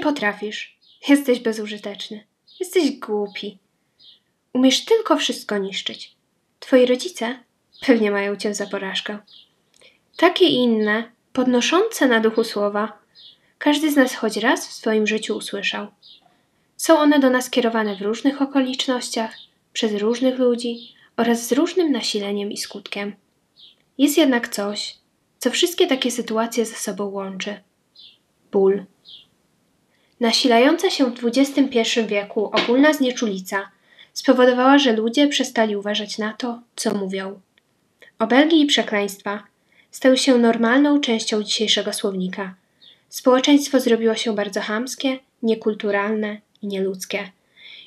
potrafisz. Jesteś bezużyteczny. Jesteś głupi. Umiesz tylko wszystko niszczyć. Twoi rodzice pewnie mają cię za porażkę. Takie i inne, podnoszące na duchu słowa, każdy z nas choć raz w swoim życiu usłyszał. Są one do nas kierowane w różnych okolicznościach, przez różnych ludzi oraz z różnym nasileniem i skutkiem. Jest jednak coś, co wszystkie takie sytuacje ze sobą łączy ból. Nasilająca się w XXI wieku ogólna znieczulica spowodowała, że ludzie przestali uważać na to, co mówią. Obelgi i przekleństwa stały się normalną częścią dzisiejszego słownika. Społeczeństwo zrobiło się bardzo chamskie, niekulturalne i nieludzkie.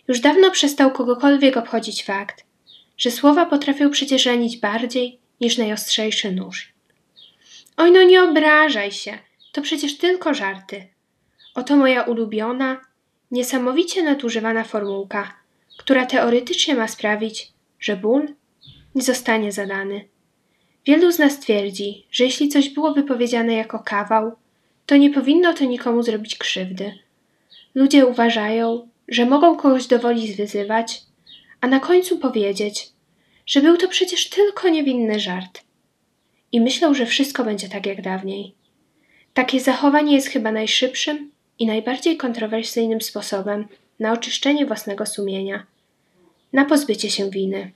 Już dawno przestał kogokolwiek obchodzić fakt, że słowa potrafią przecież ranić bardziej niż najostrzejszy nóż. Oj, no nie obrażaj się, to przecież tylko żarty. Oto moja ulubiona, niesamowicie nadużywana formułka, która teoretycznie ma sprawić, że ból nie zostanie zadany. Wielu z nas twierdzi, że jeśli coś było wypowiedziane jako kawał, to nie powinno to nikomu zrobić krzywdy. Ludzie uważają, że mogą kogoś do woli zwyzywać, a na końcu powiedzieć, że był to przecież tylko niewinny żart. I myślą, że wszystko będzie tak jak dawniej. Takie zachowanie jest chyba najszybszym i najbardziej kontrowersyjnym sposobem na oczyszczenie własnego sumienia, na pozbycie się winy.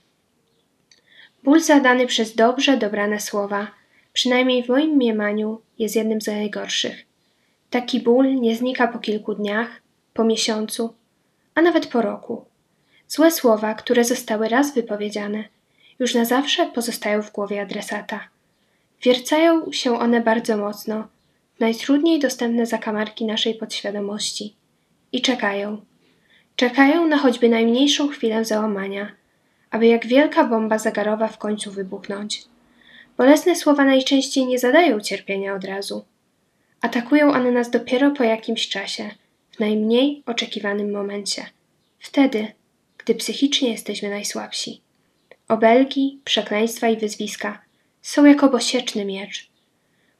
Ból zadany przez dobrze dobrane słowa, przynajmniej w moim mniemaniu, jest jednym z najgorszych. Taki ból nie znika po kilku dniach, po miesiącu, a nawet po roku. Złe słowa, które zostały raz wypowiedziane, już na zawsze pozostają w głowie adresata. Wiercają się one bardzo mocno najtrudniej dostępne zakamarki naszej podświadomości i czekają. Czekają na choćby najmniejszą chwilę załamania, aby jak wielka bomba zagarowa w końcu wybuchnąć. Bolesne słowa najczęściej nie zadają cierpienia od razu. Atakują one nas dopiero po jakimś czasie, w najmniej oczekiwanym momencie. Wtedy, gdy psychicznie jesteśmy najsłabsi. Obelgi, przekleństwa i wyzwiska są jako bosieczny miecz,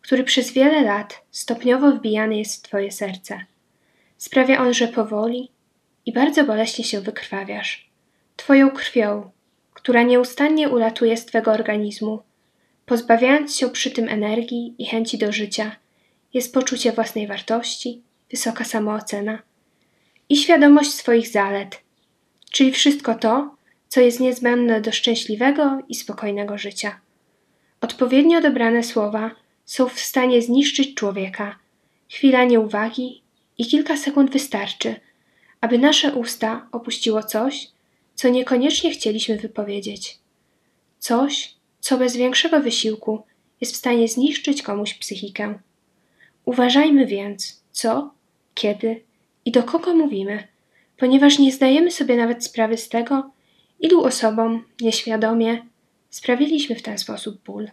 który przez wiele lat stopniowo wbijany jest w Twoje serce. Sprawia on, że powoli i bardzo boleśnie się wykrwawiasz. Twoją krwią, która nieustannie ulatuje z Twego organizmu, pozbawiając się przy tym energii i chęci do życia, jest poczucie własnej wartości, wysoka samoocena i świadomość swoich zalet, czyli wszystko to, co jest niezbędne do szczęśliwego i spokojnego życia. Odpowiednio dobrane słowa są w stanie zniszczyć człowieka. Chwila nieuwagi i kilka sekund wystarczy, aby nasze usta opuściło coś, co niekoniecznie chcieliśmy wypowiedzieć. Coś, co bez większego wysiłku jest w stanie zniszczyć komuś psychikę. Uważajmy więc, co, kiedy i do kogo mówimy, ponieważ nie zdajemy sobie nawet sprawy z tego, ilu osobom nieświadomie sprawiliśmy w ten sposób ból.